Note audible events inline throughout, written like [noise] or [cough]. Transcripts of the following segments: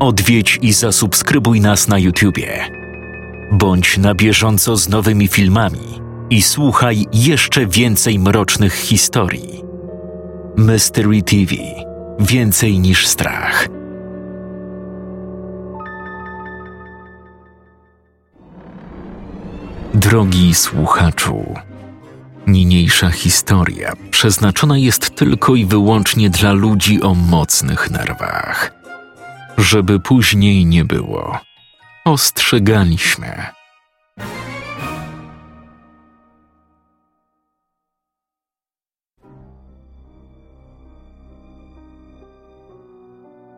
Odwiedź i zasubskrybuj nas na YouTubie. Bądź na bieżąco z nowymi filmami i słuchaj jeszcze więcej mrocznych historii. Mystery TV Więcej niż strach. Drogi słuchaczu, niniejsza historia przeznaczona jest tylko i wyłącznie dla ludzi o mocnych nerwach. Żeby później nie było, ostrzegaliśmy.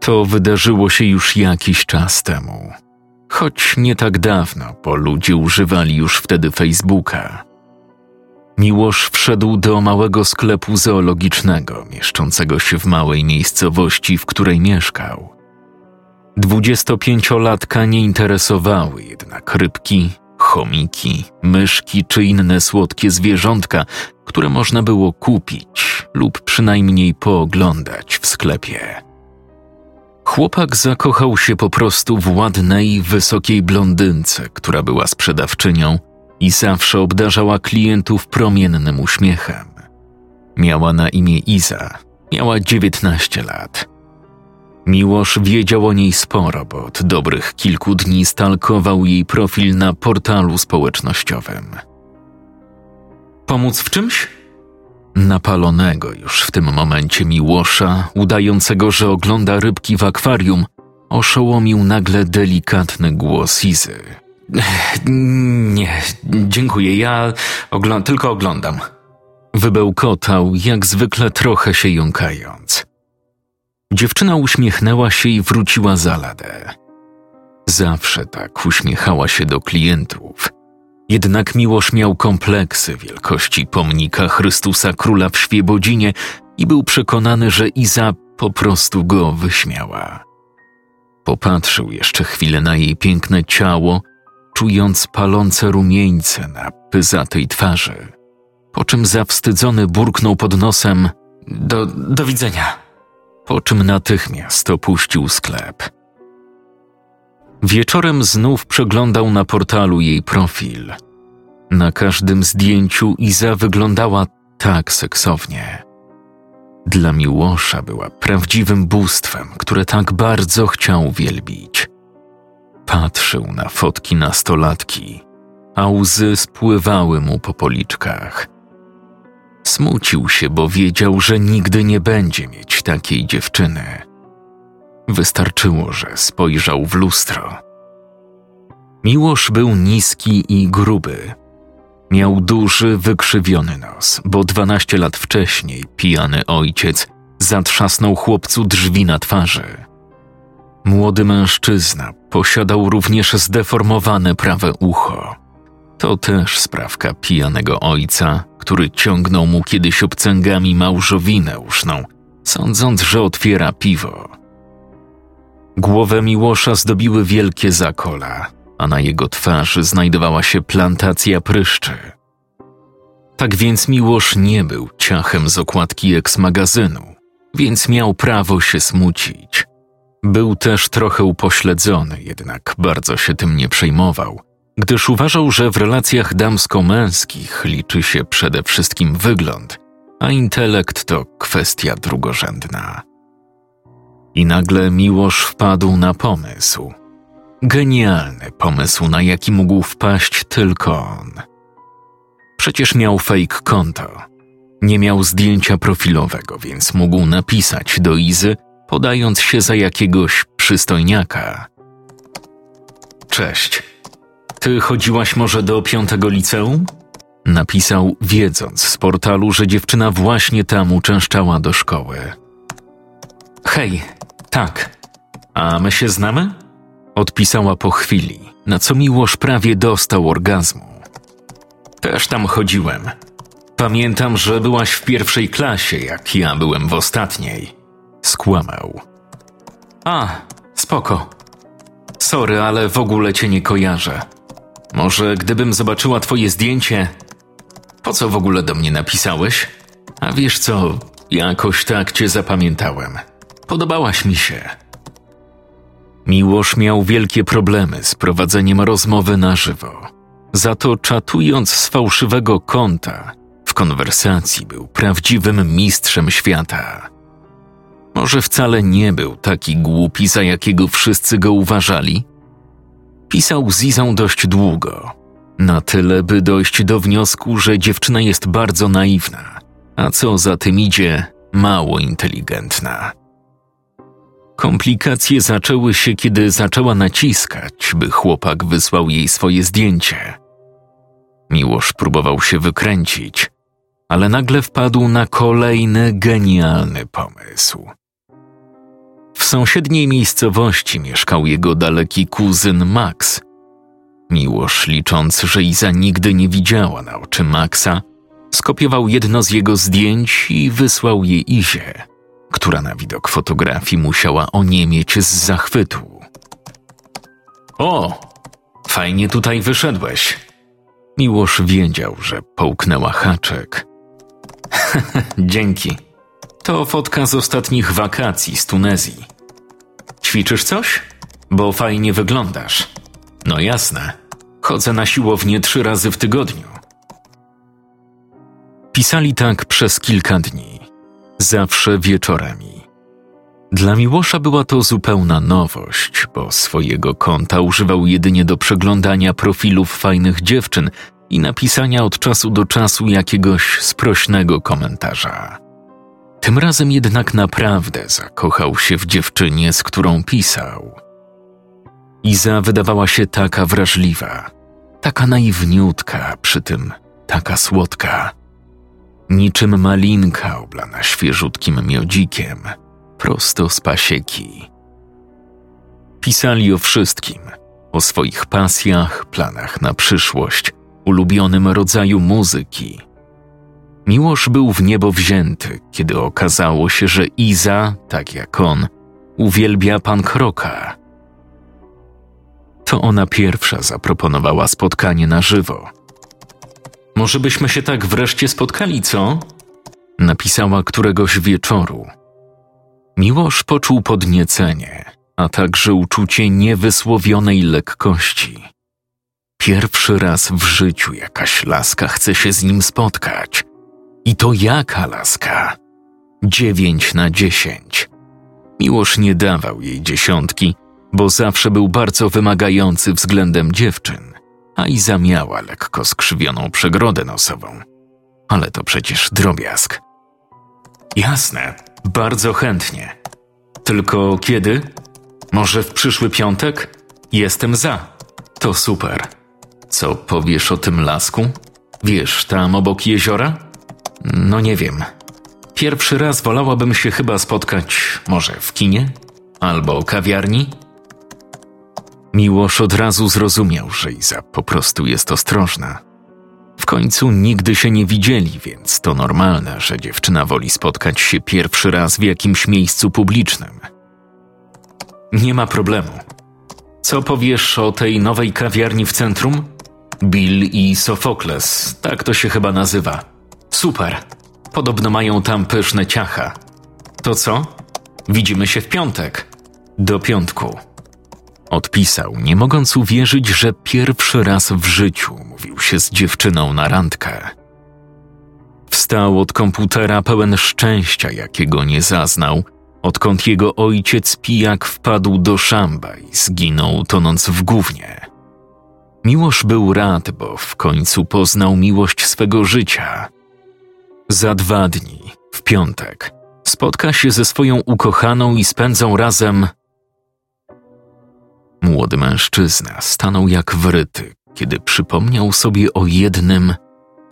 To wydarzyło się już jakiś czas temu. Choć nie tak dawno, bo ludzie używali już wtedy Facebooka. Miłosz wszedł do małego sklepu zoologicznego, mieszczącego się w małej miejscowości, w której mieszkał. Dwudziestopięciolatka nie interesowały jednak rybki, chomiki, myszki czy inne słodkie zwierzątka, które można było kupić lub przynajmniej pooglądać w sklepie. Chłopak zakochał się po prostu w ładnej, wysokiej blondynce, która była sprzedawczynią i zawsze obdarzała klientów promiennym uśmiechem. Miała na imię Iza, miała 19 lat. Miłosz wiedział o niej sporo, bo od dobrych kilku dni stalkował jej profil na portalu społecznościowym. Pomóc w czymś? Napalonego już w tym momencie Miłosza, udającego, że ogląda rybki w akwarium, oszołomił nagle delikatny głos Izy. Nie, dziękuję, ja tylko oglądam. Wybełkotał, jak zwykle trochę się jąkając. Dziewczyna uśmiechnęła się i wróciła za ladę. Zawsze tak uśmiechała się do klientów – jednak Miłosz miał kompleksy wielkości pomnika Chrystusa Króla w Świebodzinie i był przekonany, że Iza po prostu go wyśmiała. Popatrzył jeszcze chwilę na jej piękne ciało, czując palące rumieńce na pyzatej twarzy, po czym zawstydzony burknął pod nosem do, do widzenia, po czym natychmiast opuścił sklep. Wieczorem znów przeglądał na portalu jej profil. Na każdym zdjęciu Iza wyglądała tak seksownie. Dla Miłosza była prawdziwym bóstwem, które tak bardzo chciał wielbić. Patrzył na fotki nastolatki, a łzy spływały mu po policzkach. Smucił się, bo wiedział, że nigdy nie będzie mieć takiej dziewczyny Wystarczyło, że spojrzał w lustro. Miłosz był niski i gruby. Miał duży, wykrzywiony nos, bo dwanaście lat wcześniej pijany ojciec zatrzasnął chłopcu drzwi na twarzy. Młody mężczyzna posiadał również zdeformowane prawe ucho. To też sprawka pijanego ojca, który ciągnął mu kiedyś obcęgami małżowinę uszną, sądząc, że otwiera piwo. Głowę Miłosza zdobiły wielkie zakola, a na jego twarzy znajdowała się plantacja pryszczy. Tak więc Miłosz nie był ciachem z okładki eks-magazynu, więc miał prawo się smucić. Był też trochę upośledzony, jednak bardzo się tym nie przejmował, gdyż uważał, że w relacjach damsko-męskich liczy się przede wszystkim wygląd, a intelekt to kwestia drugorzędna. I nagle Miłosz wpadł na pomysł. Genialny pomysł, na jaki mógł wpaść tylko on. Przecież miał fake konto. Nie miał zdjęcia profilowego, więc mógł napisać do Izy, podając się za jakiegoś przystojniaka. Cześć. Ty chodziłaś może do piątego liceum? Napisał, wiedząc z portalu, że dziewczyna właśnie tam uczęszczała do szkoły. Hej, tak. A my się znamy? Odpisała po chwili, na co Miłosz prawie dostał orgazmu. Też tam chodziłem. Pamiętam, że byłaś w pierwszej klasie, jak ja byłem w ostatniej. Skłamał. A, spoko. Sorry, ale w ogóle cię nie kojarzę. Może gdybym zobaczyła twoje zdjęcie. Po co w ogóle do mnie napisałeś? A wiesz co, jakoś tak cię zapamiętałem. Podobałaś mi się. Miłosz miał wielkie problemy z prowadzeniem rozmowy na żywo. Za to czatując z fałszywego konta, w konwersacji był prawdziwym mistrzem świata. Może wcale nie był taki głupi, za jakiego wszyscy go uważali? Pisał z Izą dość długo, na tyle, by dojść do wniosku, że dziewczyna jest bardzo naiwna, a co za tym idzie, mało inteligentna. Komplikacje zaczęły się, kiedy zaczęła naciskać, by chłopak wysłał jej swoje zdjęcie. Miłosz próbował się wykręcić, ale nagle wpadł na kolejny genialny pomysł. W sąsiedniej miejscowości mieszkał jego daleki kuzyn Max. Miłosz, licząc, że Iza nigdy nie widziała na oczy Maxa, skopiował jedno z jego zdjęć i wysłał je Izie, która na widok fotografii musiała oniemieć z zachwytu. O, fajnie tutaj wyszedłeś. Miłosz wiedział, że połknęła haczek. [laughs] Dzięki. To fotka z ostatnich wakacji z Tunezji. Ćwiczysz coś? Bo fajnie wyglądasz. No jasne. Chodzę na siłownię trzy razy w tygodniu. Pisali tak przez kilka dni, zawsze wieczorami. Dla Miłosza była to zupełna nowość, bo swojego konta używał jedynie do przeglądania profilów fajnych dziewczyn i napisania od czasu do czasu jakiegoś sprośnego komentarza. Tym razem jednak naprawdę zakochał się w dziewczynie, z którą pisał. Iza wydawała się taka wrażliwa, taka naiwniutka, przy tym taka słodka. Niczym malinka oblana świeżutkim miodzikiem, prosto z pasieki. Pisali o wszystkim, o swoich pasjach, planach na przyszłość, ulubionym rodzaju muzyki – Miłosz był w niebo wzięty, kiedy okazało się, że Iza, tak jak on, uwielbia pan Kroka. To ona pierwsza zaproponowała spotkanie na żywo. Może byśmy się tak wreszcie spotkali, co? Napisała któregoś wieczoru. Miłosz poczuł podniecenie, a także uczucie niewysłowionej lekkości. Pierwszy raz w życiu jakaś laska chce się z nim spotkać. I to jaka laska? Dziewięć na dziesięć. Miłosz nie dawał jej dziesiątki, bo zawsze był bardzo wymagający względem dziewczyn, a Iza miała lekko skrzywioną przegrodę nosową. Ale to przecież drobiazg. Jasne, bardzo chętnie. Tylko kiedy? Może w przyszły piątek? Jestem za. To super. Co powiesz o tym lasku? Wiesz, tam obok jeziora? No nie wiem. Pierwszy raz wolałabym się chyba spotkać może w kinie albo kawiarni. Miłosz od razu zrozumiał, że Iza po prostu jest ostrożna. W końcu nigdy się nie widzieli, więc to normalne, że dziewczyna woli spotkać się pierwszy raz w jakimś miejscu publicznym. Nie ma problemu. Co powiesz o tej nowej kawiarni w centrum? Bill i Sofokles, tak to się chyba nazywa. Super. Podobno mają tam pyszne ciacha. To co? Widzimy się w piątek. Do piątku. Odpisał, nie mogąc uwierzyć, że pierwszy raz w życiu mówił się z dziewczyną na randkę. Wstał od komputera pełen szczęścia, jakiego nie zaznał, odkąd jego ojciec pijak wpadł do szamba i zginął tonąc w gównie. Miłosz był rad, bo w końcu poznał miłość swego życia – za dwa dni, w piątek, spotka się ze swoją ukochaną i spędzą razem. Młody mężczyzna stanął jak wryty, kiedy przypomniał sobie o jednym,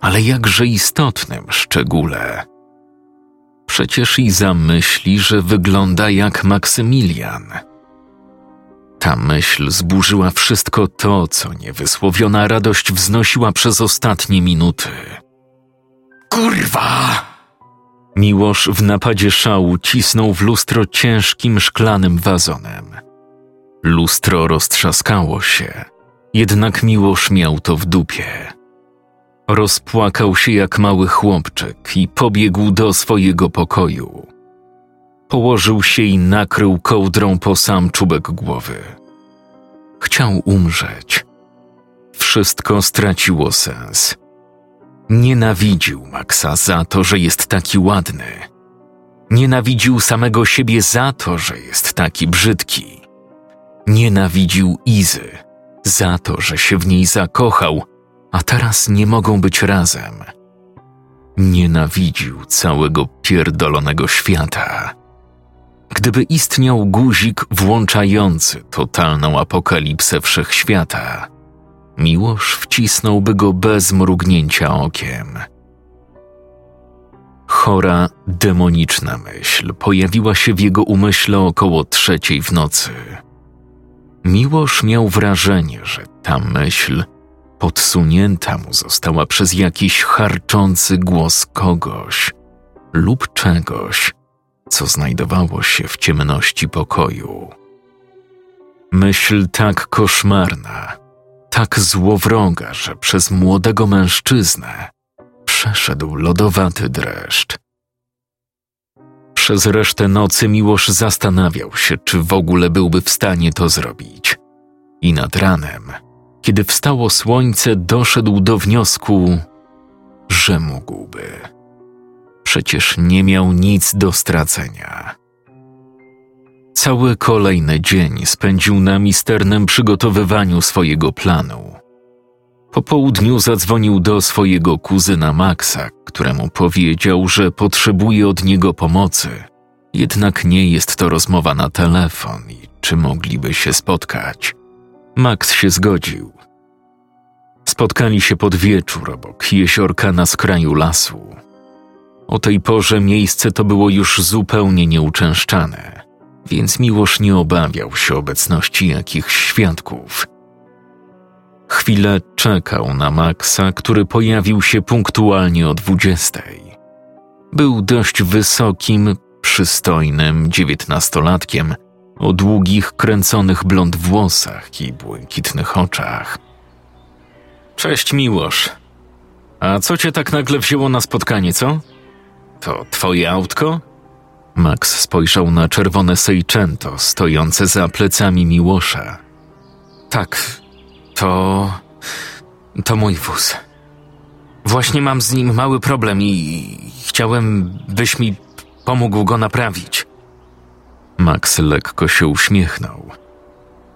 ale jakże istotnym szczególe. Przecież i zamyśli, że wygląda jak Maksymilian. Ta myśl zburzyła wszystko to, co niewysłowiona radość wznosiła przez ostatnie minuty. Kurwa! Miłosz w napadzie szału cisnął w lustro ciężkim szklanym wazonem. Lustro roztrzaskało się, jednak Miłosz miał to w dupie. Rozpłakał się jak mały chłopczyk i pobiegł do swojego pokoju. Położył się i nakrył kołdrą po sam czubek głowy. Chciał umrzeć. Wszystko straciło sens. Nienawidził Maxa za to, że jest taki ładny. Nienawidził samego siebie za to, że jest taki brzydki. Nienawidził Izy za to, że się w niej zakochał, a teraz nie mogą być razem. Nienawidził całego pierdolonego świata. Gdyby istniał guzik włączający totalną apokalipsę wszechświata, Miłosz wcisnąłby go bez mrugnięcia okiem. Chora, demoniczna myśl pojawiła się w jego umyśle około trzeciej w nocy. Miłosz miał wrażenie, że ta myśl podsunięta mu została przez jakiś harczący głos kogoś lub czegoś, co znajdowało się w ciemności pokoju. Myśl tak koszmarna, tak złowroga, że przez młodego mężczyznę przeszedł lodowaty dreszcz. Przez resztę nocy Miłosz zastanawiał się, czy w ogóle byłby w stanie to zrobić. I nad ranem, kiedy wstało słońce, doszedł do wniosku, że mógłby. Przecież nie miał nic do stracenia. Cały kolejny dzień spędził na misternym przygotowywaniu swojego planu. Po południu zadzwonił do swojego kuzyna Maxa, któremu powiedział, że potrzebuje od niego pomocy. Jednak nie jest to rozmowa na telefon i czy mogliby się spotkać. Max się zgodził. Spotkali się pod wieczór obok jeziorka na skraju lasu. O tej porze miejsce to było już zupełnie nieuczęszczane, więc Miłosz nie obawiał się obecności jakichś świadków. Chwilę czekał na Maxa, który pojawił się punktualnie o dwudziestej. Był dość wysokim, przystojnym dziewiętnastolatkiem o długich, kręconych blond włosach i błękitnych oczach. Cześć, Miłosz. A co cię tak nagle wzięło na spotkanie, co? To twoje autko? Max spojrzał na czerwone Seicento stojące za plecami Miłosza. Tak, to. to mój wóz. Właśnie mam z nim mały problem i chciałem, byś mi pomógł go naprawić. Max lekko się uśmiechnął.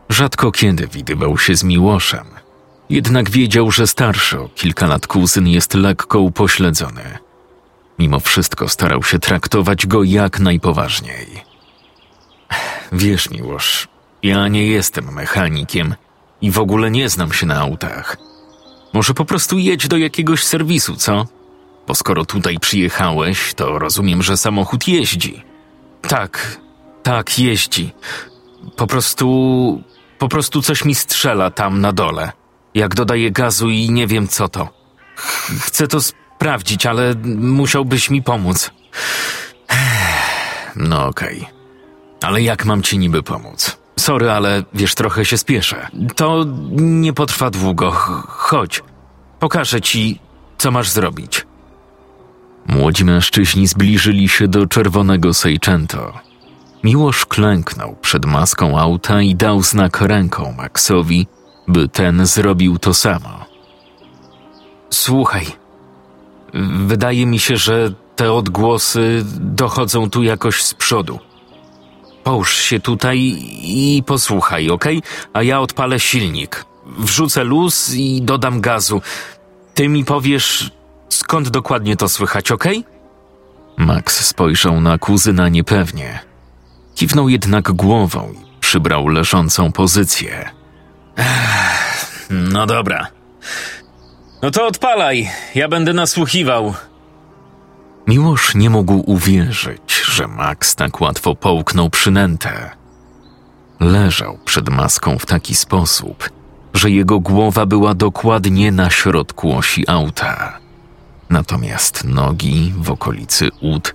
Rzadko kiedy widywał się z Miłoszem, jednak wiedział, że starszy o kilka lat kuzyn jest lekko upośledzony. Mimo wszystko starał się traktować go jak najpoważniej. Wiesz, Miłosz, ja nie jestem mechanikiem i w ogóle nie znam się na autach. Może po prostu jedź do jakiegoś serwisu, co? Bo skoro tutaj przyjechałeś, to rozumiem, że samochód jeździ. Tak, tak, jeździ. Po prostu. Po prostu coś mi strzela tam na dole. Jak dodaję gazu i nie wiem co to. Chcę to sprawdzić, ale musiałbyś mi pomóc. No okej. Okay. Ale jak mam ci niby pomóc? Sorry, ale wiesz, trochę się spieszę. To nie potrwa długo. Chodź. Pokażę ci, co masz zrobić. Młodzi mężczyźni zbliżyli się do czerwonego Seicento. Miłosz klęknął przed maską auta i dał znak ręką Maxowi, by ten zrobił to samo. Słuchaj, wydaje mi się, że te odgłosy dochodzą tu jakoś z przodu. Połóż się tutaj i posłuchaj, ok? A ja odpalę silnik. Wrzucę luz i dodam gazu. Ty mi powiesz, skąd dokładnie to słychać, ok? Max spojrzał na kuzyna niepewnie. Kiwnął jednak głową i przybrał leżącą pozycję. Ech, no dobra. No to odpalaj, ja będę nasłuchiwał. Miłosz nie mógł uwierzyć, że Max tak łatwo połknął przynętę. Leżał przed maską w taki sposób, że jego głowa była dokładnie na środku osi auta. Natomiast nogi w okolicy ud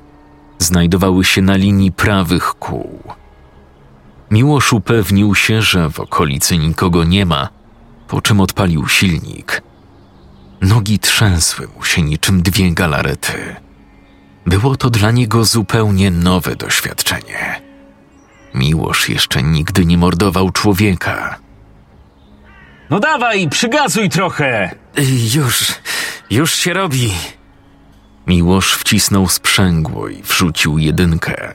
znajdowały się na linii prawych kół. Miłosz upewnił się, że w okolicy nikogo nie ma, po czym odpalił silnik. Nogi trzęsły mu się niczym dwie galarety. Było to dla niego zupełnie nowe doświadczenie. Miłosz jeszcze nigdy nie mordował człowieka. No dawaj, przygazuj trochę! Już, już się robi. Miłosz wcisnął sprzęgło i wrzucił jedynkę.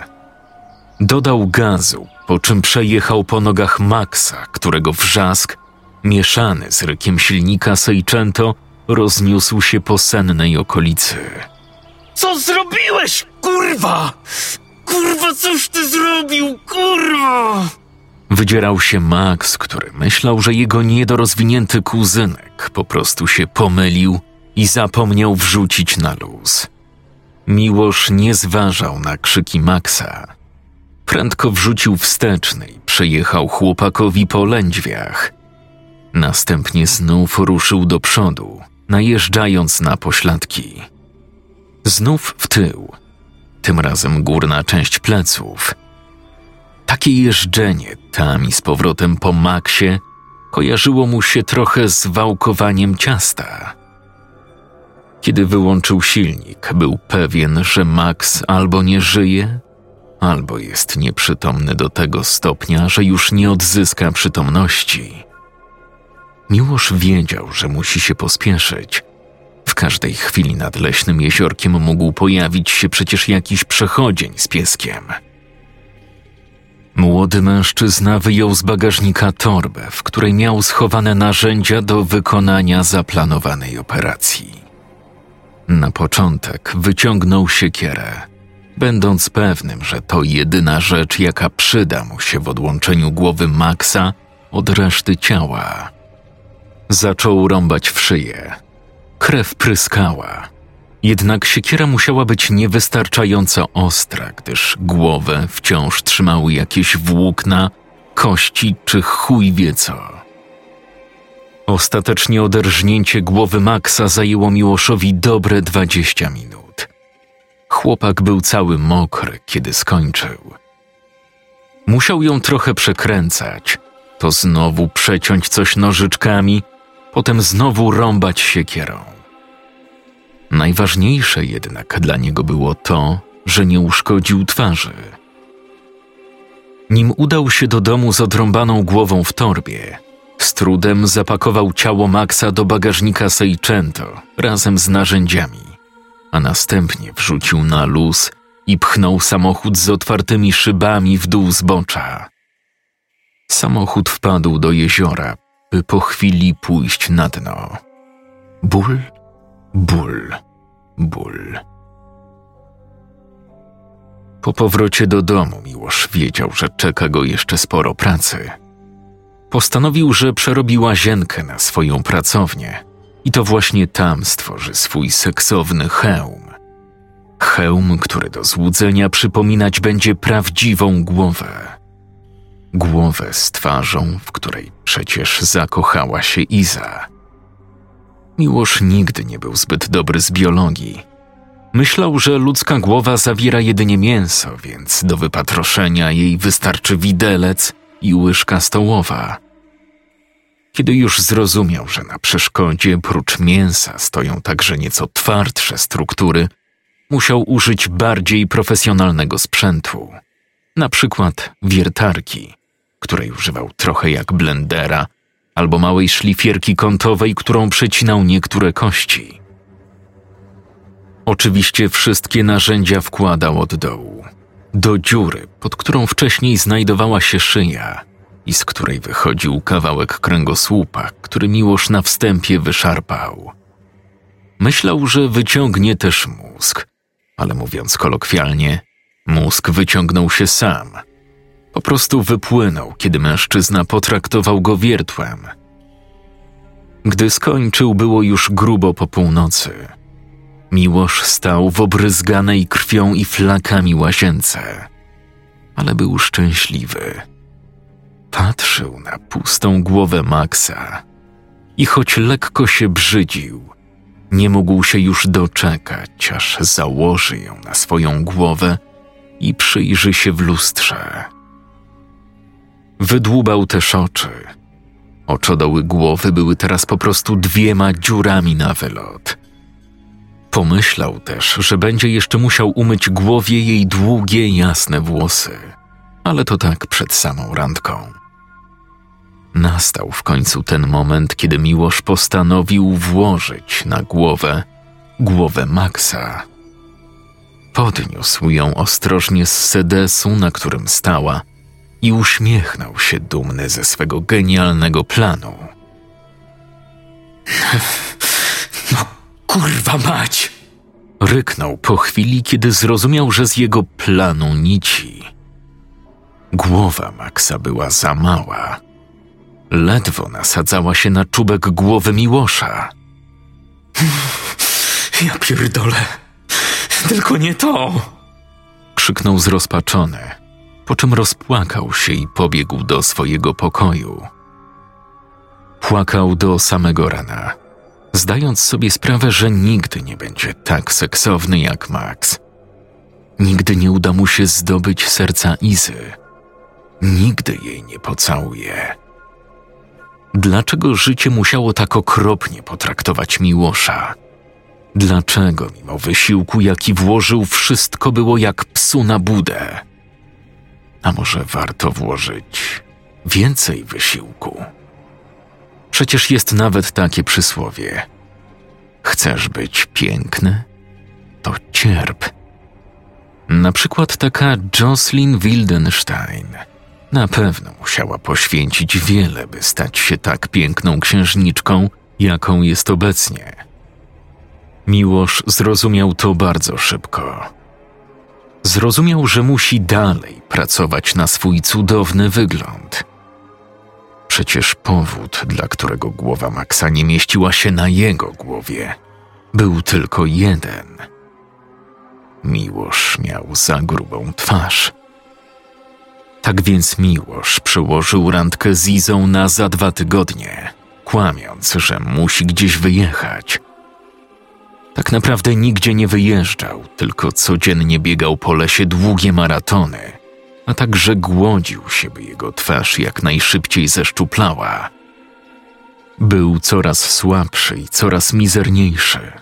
Dodał gazu, po czym przejechał po nogach Maxa, którego wrzask, mieszany z rykiem silnika Seicento, rozniósł się po sennej okolicy. Co zrobiłeś, kurwa? Kurwa, coś ty zrobił, kurwa! Wydzierał się Max, który myślał, że jego niedorozwinięty kuzynek po prostu się pomylił i zapomniał wrzucić na luz. Miłosz nie zważał na krzyki Maxa. Prędko wrzucił wsteczny i przejechał chłopakowi po lędźwiach. Następnie znów ruszył do przodu, najeżdżając na pośladki. Znów w tył, tym razem górna część pleców. Takie jeżdżenie tam i z powrotem po Maxie kojarzyło mu się trochę z wałkowaniem ciasta. Kiedy wyłączył silnik, był pewien, że Max albo nie żyje, albo jest nieprzytomny do tego stopnia, że już nie odzyska przytomności. Miłosz wiedział, że musi się pospieszyć. W każdej chwili nad leśnym jeziorkiem mógł pojawić się przecież jakiś przechodzień z pieskiem. Młody mężczyzna wyjął z bagażnika torbę, w której miał schowane narzędzia do wykonania zaplanowanej operacji. Na początek wyciągnął siekierę, będąc pewnym, że to jedyna rzecz, jaka przyda mu się w odłączeniu głowy Maxa od reszty ciała. Zaczął rąbać w szyję. Krew pryskała. Jednak siekiera musiała być niewystarczająco ostra, gdyż głowę wciąż trzymały jakieś włókna, kości czy chuj wie co. Ostatecznie oderżnięcie głowy Maxa zajęło Miłoszowi dobre dwadzieścia minut. Chłopak był cały mokry, kiedy skończył. Musiał ją trochę przekręcać, to znowu przeciąć coś nożyczkami, potem znowu rąbać siekierą. Najważniejsze jednak dla niego było to, że nie uszkodził twarzy. Nim udał się do domu z odrąbaną głową w torbie, z trudem zapakował ciało Maxa do bagażnika Seicento razem z narzędziami, a następnie wrzucił na luz i pchnął samochód z otwartymi szybami w dół zbocza. Samochód wpadł do jeziora, by po chwili pójść na dno. Ból, ból, ból. Po powrocie do domu Miłosz wiedział, że czeka go jeszcze sporo pracy. Postanowił, że przerobi łazienkę na swoją pracownię i to właśnie tam stworzy swój seksowny hełm. Hełm, który do złudzenia przypominać będzie prawdziwą głowę. Głowę z twarzą, w której przecież zakochała się Iza. Miłosz nigdy nie był zbyt dobry z biologii. Myślał, że ludzka głowa zawiera jedynie mięso, więc do wypatroszenia jej wystarczy widelec i łyżka stołowa. Kiedy już zrozumiał, że na przeszkodzie prócz mięsa stoją także nieco twardsze struktury, musiał użyć bardziej profesjonalnego sprzętu, na przykład wiertarki, której używał trochę jak blendera, albo małej szlifierki kątowej, którą przecinał niektóre kości. Oczywiście wszystkie narzędzia wkładał od dołu, do dziury, pod którą wcześniej znajdowała się szyja i z której wychodził kawałek kręgosłupa, który Miłosz na wstępie wyszarpał. Myślał, że wyciągnie też mózg, ale mówiąc kolokwialnie, mózg wyciągnął się sam. Po prostu wypłynął, kiedy mężczyzna potraktował go wiertłem. Gdy skończył, było już grubo po północy. Miłosz stał w obryzganej krwią i flakami łazience, ale był szczęśliwy. Patrzył na pustą głowę Maxa i choć lekko się brzydził, nie mógł się już doczekać, aż założy ją na swoją głowę i przyjrzy się w lustrze. Wydłubał też oczy. Oczodoły głowy były teraz po prostu dwiema dziurami na wylot. Pomyślał też, że będzie jeszcze musiał umyć głowie jej długie, jasne włosy, ale to tak przed samą randką. Nastał w końcu ten moment, kiedy Miłosz postanowił włożyć na głowę głowę Maxa. Podniósł ją ostrożnie z sedesu, na którym stała, i uśmiechnął się dumny ze swego genialnego planu. No kurwa mać! Ryknął po chwili, kiedy zrozumiał, że z jego planu nici. Głowa Maxa była za mała. Ledwo nasadzała się na czubek głowy Miłosza. Ja pierdolę. Tylko nie to. Krzyknął zrozpaczony, po czym rozpłakał się i pobiegł do swojego pokoju. Płakał do samego rana, zdając sobie sprawę, że nigdy nie będzie tak seksowny jak Max. Nigdy nie uda mu się zdobyć serca Izy. Nigdy jej nie pocałuje. Dlaczego życie musiało tak okropnie potraktować Miłosza? Dlaczego mimo wysiłku, jaki włożył, wszystko było jak psu na budę? A może warto włożyć więcej wysiłku? Przecież jest nawet takie przysłowie. Chcesz być piękny? To cierp. Na przykład taka Jocelyn Wildenstein na pewno musiała poświęcić wiele, by stać się tak piękną księżniczką, jaką jest obecnie. Miłosz zrozumiał to bardzo szybko. Zrozumiał, że musi dalej pracować na swój cudowny wygląd. Przecież powód, dla którego głowa Maxa nie mieściła się na jego głowie, był tylko jeden. Miłosz miał za grubą twarz. Tak więc Miłosz przełożył randkę z Izą na za dwa tygodnie, kłamiąc, że musi gdzieś wyjechać. Tak naprawdę nigdzie nie wyjeżdżał, tylko codziennie biegał po lesie długie maratony, a także głodził się, by jego twarz jak najszybciej zeszczuplała. Był coraz słabszy i coraz mizerniejszy.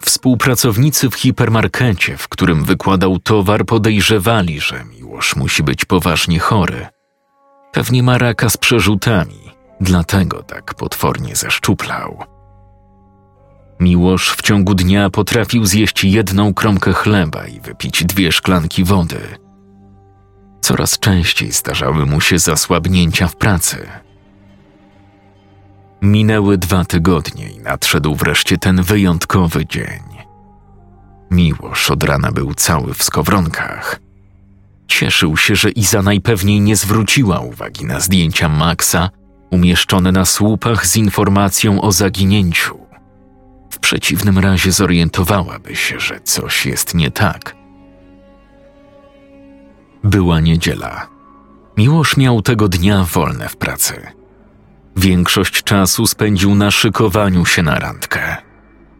Współpracownicy w hipermarkecie, w którym wykładał towar, podejrzewali, że Miłosz musi być poważnie chory. Pewnie ma raka z przerzutami, dlatego tak potwornie zeszczuplał. Miłosz w ciągu dnia potrafił zjeść jedną kromkę chleba i wypić dwie szklanki wody. Coraz częściej zdarzały mu się zasłabnięcia w pracy. Minęły dwa tygodnie i nadszedł wreszcie ten wyjątkowy dzień. Miłosz od rana był cały w skowronkach. Cieszył się, że Iza najpewniej nie zwróciła uwagi na zdjęcia Maxa umieszczone na słupach z informacją o zaginięciu. Przeciwnym razie zorientowałaby się, że coś jest nie tak. Była niedziela. Miłosz miał tego dnia wolne w pracy. Większość czasu spędził na szykowaniu się na randkę.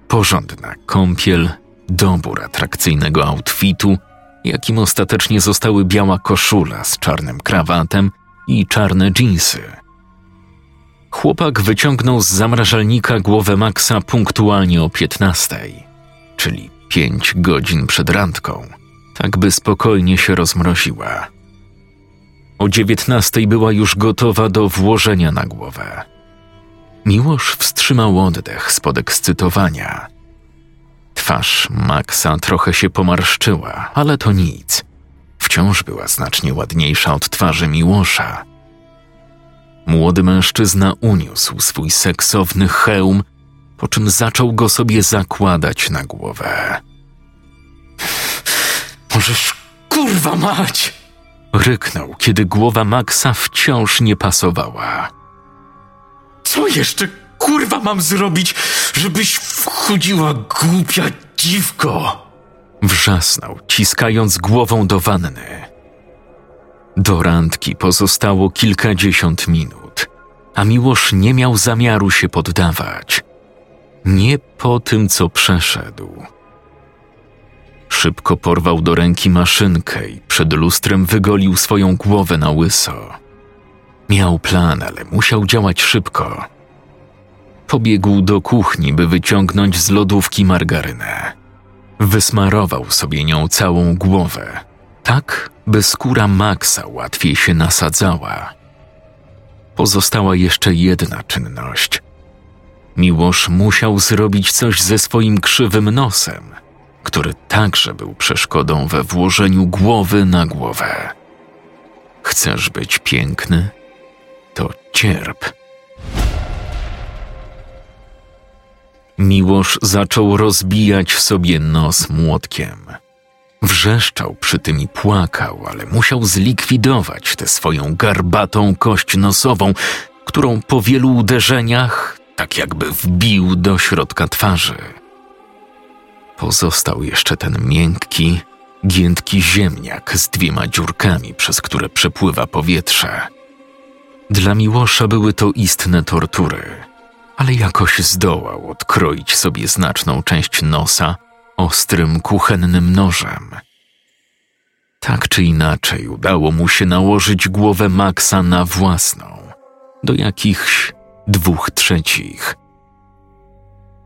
Porządna kąpiel, dobór atrakcyjnego outfitu, jakim ostatecznie zostały biała koszula z czarnym krawatem i czarne dżinsy. Chłopak wyciągnął z zamrażalnika głowę Maxa punktualnie o 15, czyli pięć godzin przed randką, tak by spokojnie się rozmroziła. O dziewiętnastej była już gotowa do włożenia na głowę. Miłosz wstrzymał oddech z podekscytowania. Twarz Maxa trochę się pomarszczyła, ale to nic. Wciąż była znacznie ładniejsza od twarzy Miłosza. Młody mężczyzna uniósł swój seksowny hełm, po czym zaczął go sobie zakładać na głowę. Możesz kurwa mać! Ryknął, kiedy głowa Maxa wciąż nie pasowała. Co jeszcze kurwa mam zrobić, żebyś wchodziła głupia dziwko? Wrzasnął, ciskając głową do wanny. Do randki pozostało kilkadziesiąt minut, a Miłosz nie miał zamiaru się poddawać. Nie po tym, co przeszedł. Szybko porwał do ręki maszynkę i przed lustrem wygolił swoją głowę na łyso. Miał plan, ale musiał działać szybko. Pobiegł do kuchni, by wyciągnąć z lodówki margarynę. Wysmarował sobie nią całą głowę, tak by skóra Maxa łatwiej się nasadzała. Pozostała jeszcze jedna czynność. Miłosz musiał zrobić coś ze swoim krzywym nosem, który także był przeszkodą we włożeniu głowy na głowę. Chcesz być piękny? To cierp. Miłosz zaczął rozbijać sobie nos młotkiem. Wrzeszczał przy tym i płakał, ale musiał zlikwidować tę swoją garbatą kość nosową, którą po wielu uderzeniach tak jakby wbił do środka twarzy. Pozostał jeszcze ten miękki, giętki ziemniak z dwiema dziurkami, przez które przepływa powietrze. Dla Miłosza były to istne tortury, ale jakoś zdołał odkroić sobie znaczną część nosa ostrym kuchennym nożem. Tak czy inaczej udało mu się nałożyć głowę Maxa na własną, do jakichś dwóch trzecich.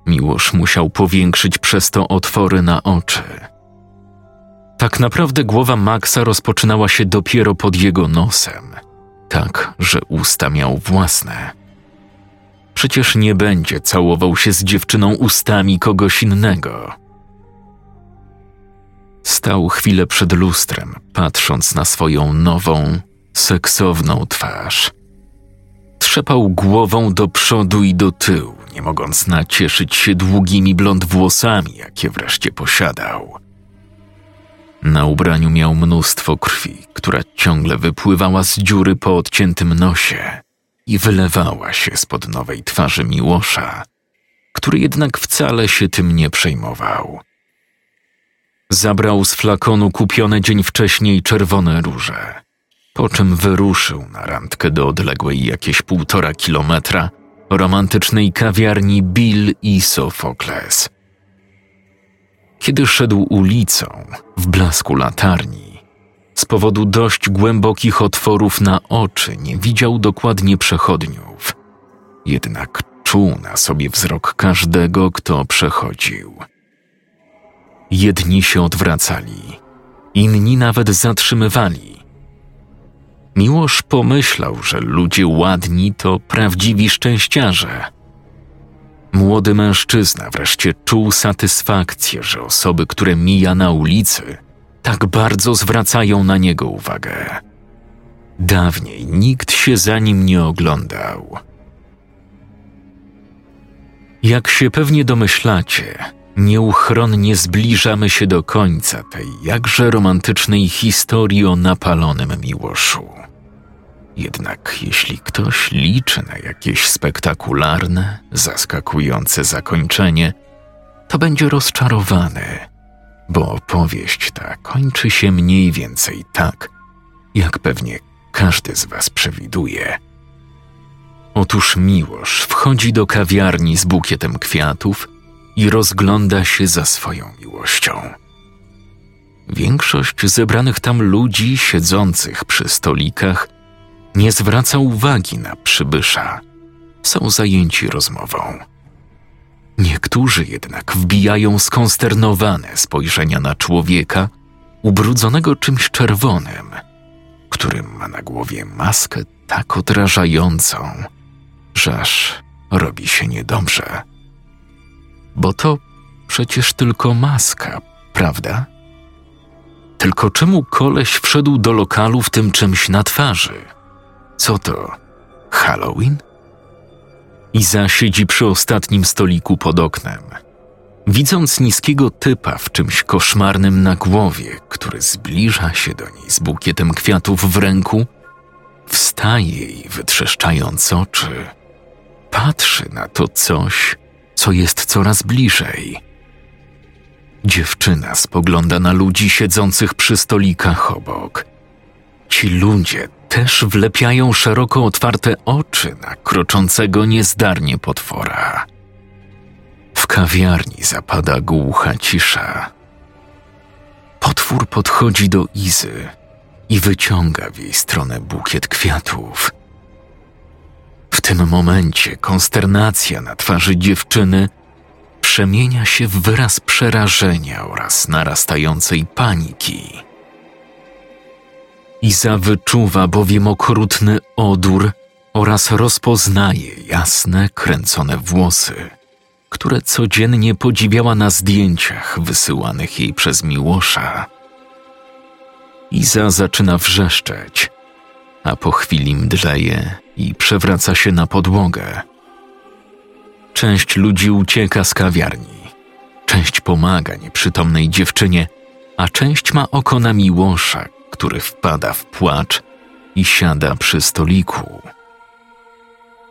Miłosz musiał powiększyć przez to otwory na oczy. Tak naprawdę głowa Maxa rozpoczynała się dopiero pod jego nosem, tak, że usta miał własne. Przecież nie będzie całował się z dziewczyną ustami kogoś innego. Stał chwilę przed lustrem, patrząc na swoją nową, seksowną twarz. Trzepał głową do przodu i do tyłu, nie mogąc nacieszyć się długimi blond włosami, jakie wreszcie posiadał. Na ubraniu miał mnóstwo krwi, która ciągle wypływała z dziury po odciętym nosie i wylewała się spod nowej twarzy Miłosza, który jednak wcale się tym nie przejmował. Zabrał z flakonu kupione dzień wcześniej czerwone róże, po czym wyruszył na randkę do odległej jakieś półtora kilometra romantycznej kawiarni Bill i Sofokles. Kiedy szedł ulicą w blasku latarni, z powodu dość głębokich otworów na oczy nie widział dokładnie przechodniów, jednak czuł na sobie wzrok każdego, kto przechodził. Jedni się odwracali, inni nawet zatrzymywali. Miłosz pomyślał, że ludzie ładni to prawdziwi szczęściarze. Młody mężczyzna wreszcie czuł satysfakcję, że osoby, które mija na ulicy, tak bardzo zwracają na niego uwagę. Dawniej nikt się za nim nie oglądał. Jak się pewnie domyślacie, nieuchronnie zbliżamy się do końca tej jakże romantycznej historii o napalonym miłoszu. Jednak jeśli ktoś liczy na jakieś spektakularne, zaskakujące zakończenie, to będzie rozczarowany, bo opowieść ta kończy się mniej więcej tak, jak pewnie każdy z Was przewiduje. Otóż Miłosz wchodzi do kawiarni z bukietem kwiatów i rozgląda się za swoją miłością. Większość zebranych tam ludzi siedzących przy stolikach nie zwraca uwagi na przybysza. Są zajęci rozmową. Niektórzy jednak wbijają skonsternowane spojrzenia na człowieka ubrudzonego czymś czerwonym, który ma na głowie maskę tak odrażającą, że aż robi się niedobrze. Bo to przecież tylko maska, prawda? Tylko czemu koleś wszedł do lokalu w tym czymś na twarzy? Co to? Halloween? Iza siedzi przy ostatnim stoliku pod oknem. Widząc niskiego typa w czymś koszmarnym na głowie, który zbliża się do niej z bukietem kwiatów w ręku, wstaje i wytrzeszczając oczy, patrzy na to coś, co jest coraz bliżej. Dziewczyna spogląda na ludzi siedzących przy stolikach obok. Ci ludzie też wlepiają szeroko otwarte oczy na kroczącego niezdarnie potwora. W kawiarni zapada głucha cisza. Potwór podchodzi do Izy i wyciąga w jej stronę bukiet kwiatów. W tym momencie konsternacja na twarzy dziewczyny przemienia się w wyraz przerażenia oraz narastającej paniki. Iza wyczuwa bowiem okrutny odór oraz rozpoznaje jasne, kręcone włosy, które codziennie podziwiała na zdjęciach wysyłanych jej przez Miłosza. Iza zaczyna wrzeszczeć, a po chwili mdleje i przewraca się na podłogę. Część ludzi ucieka z kawiarni, część pomaga nieprzytomnej dziewczynie, a część ma oko na Miłosza, który wpada w płacz i siada przy stoliku.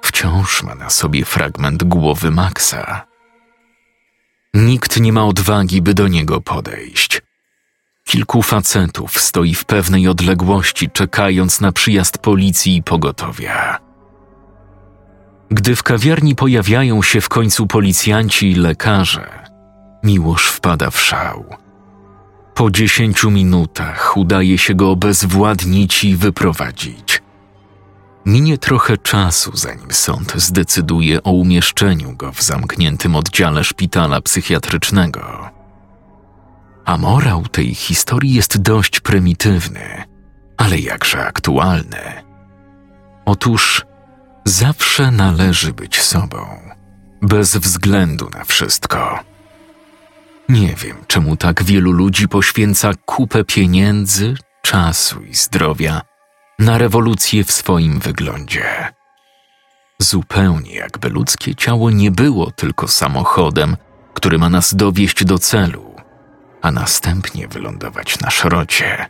Wciąż ma na sobie fragment głowy Maxa. Nikt nie ma odwagi, by do niego podejść. Kilku facetów stoi w pewnej odległości, czekając na przyjazd policji i pogotowia. Gdy w kawiarni pojawiają się w końcu policjanci i lekarze, Miłosz wpada w szał. Po dziesięciu minutach udaje się go obezwładnić i wyprowadzić. Minie trochę czasu, zanim sąd zdecyduje o umieszczeniu go w zamkniętym oddziale szpitala psychiatrycznego. A morał tej historii jest dość prymitywny, ale jakże aktualny. Otóż zawsze należy być sobą, bez względu na wszystko. Nie wiem, czemu tak wielu ludzi poświęca kupę pieniędzy, czasu i zdrowia na rewolucję w swoim wyglądzie. Zupełnie jakby ludzkie ciało nie było tylko samochodem, który ma nas dowieść do celu, a następnie wylądować na szrocie.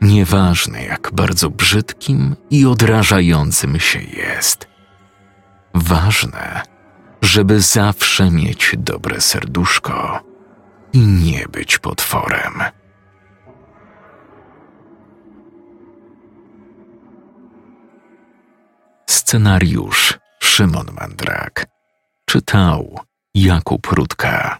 Nieważne, jak bardzo brzydkim i odrażającym się jest. Ważne, żeby zawsze mieć dobre serduszko i nie być potworem. Scenariusz Szymon Mandrak. Czytał Jakub Rutka.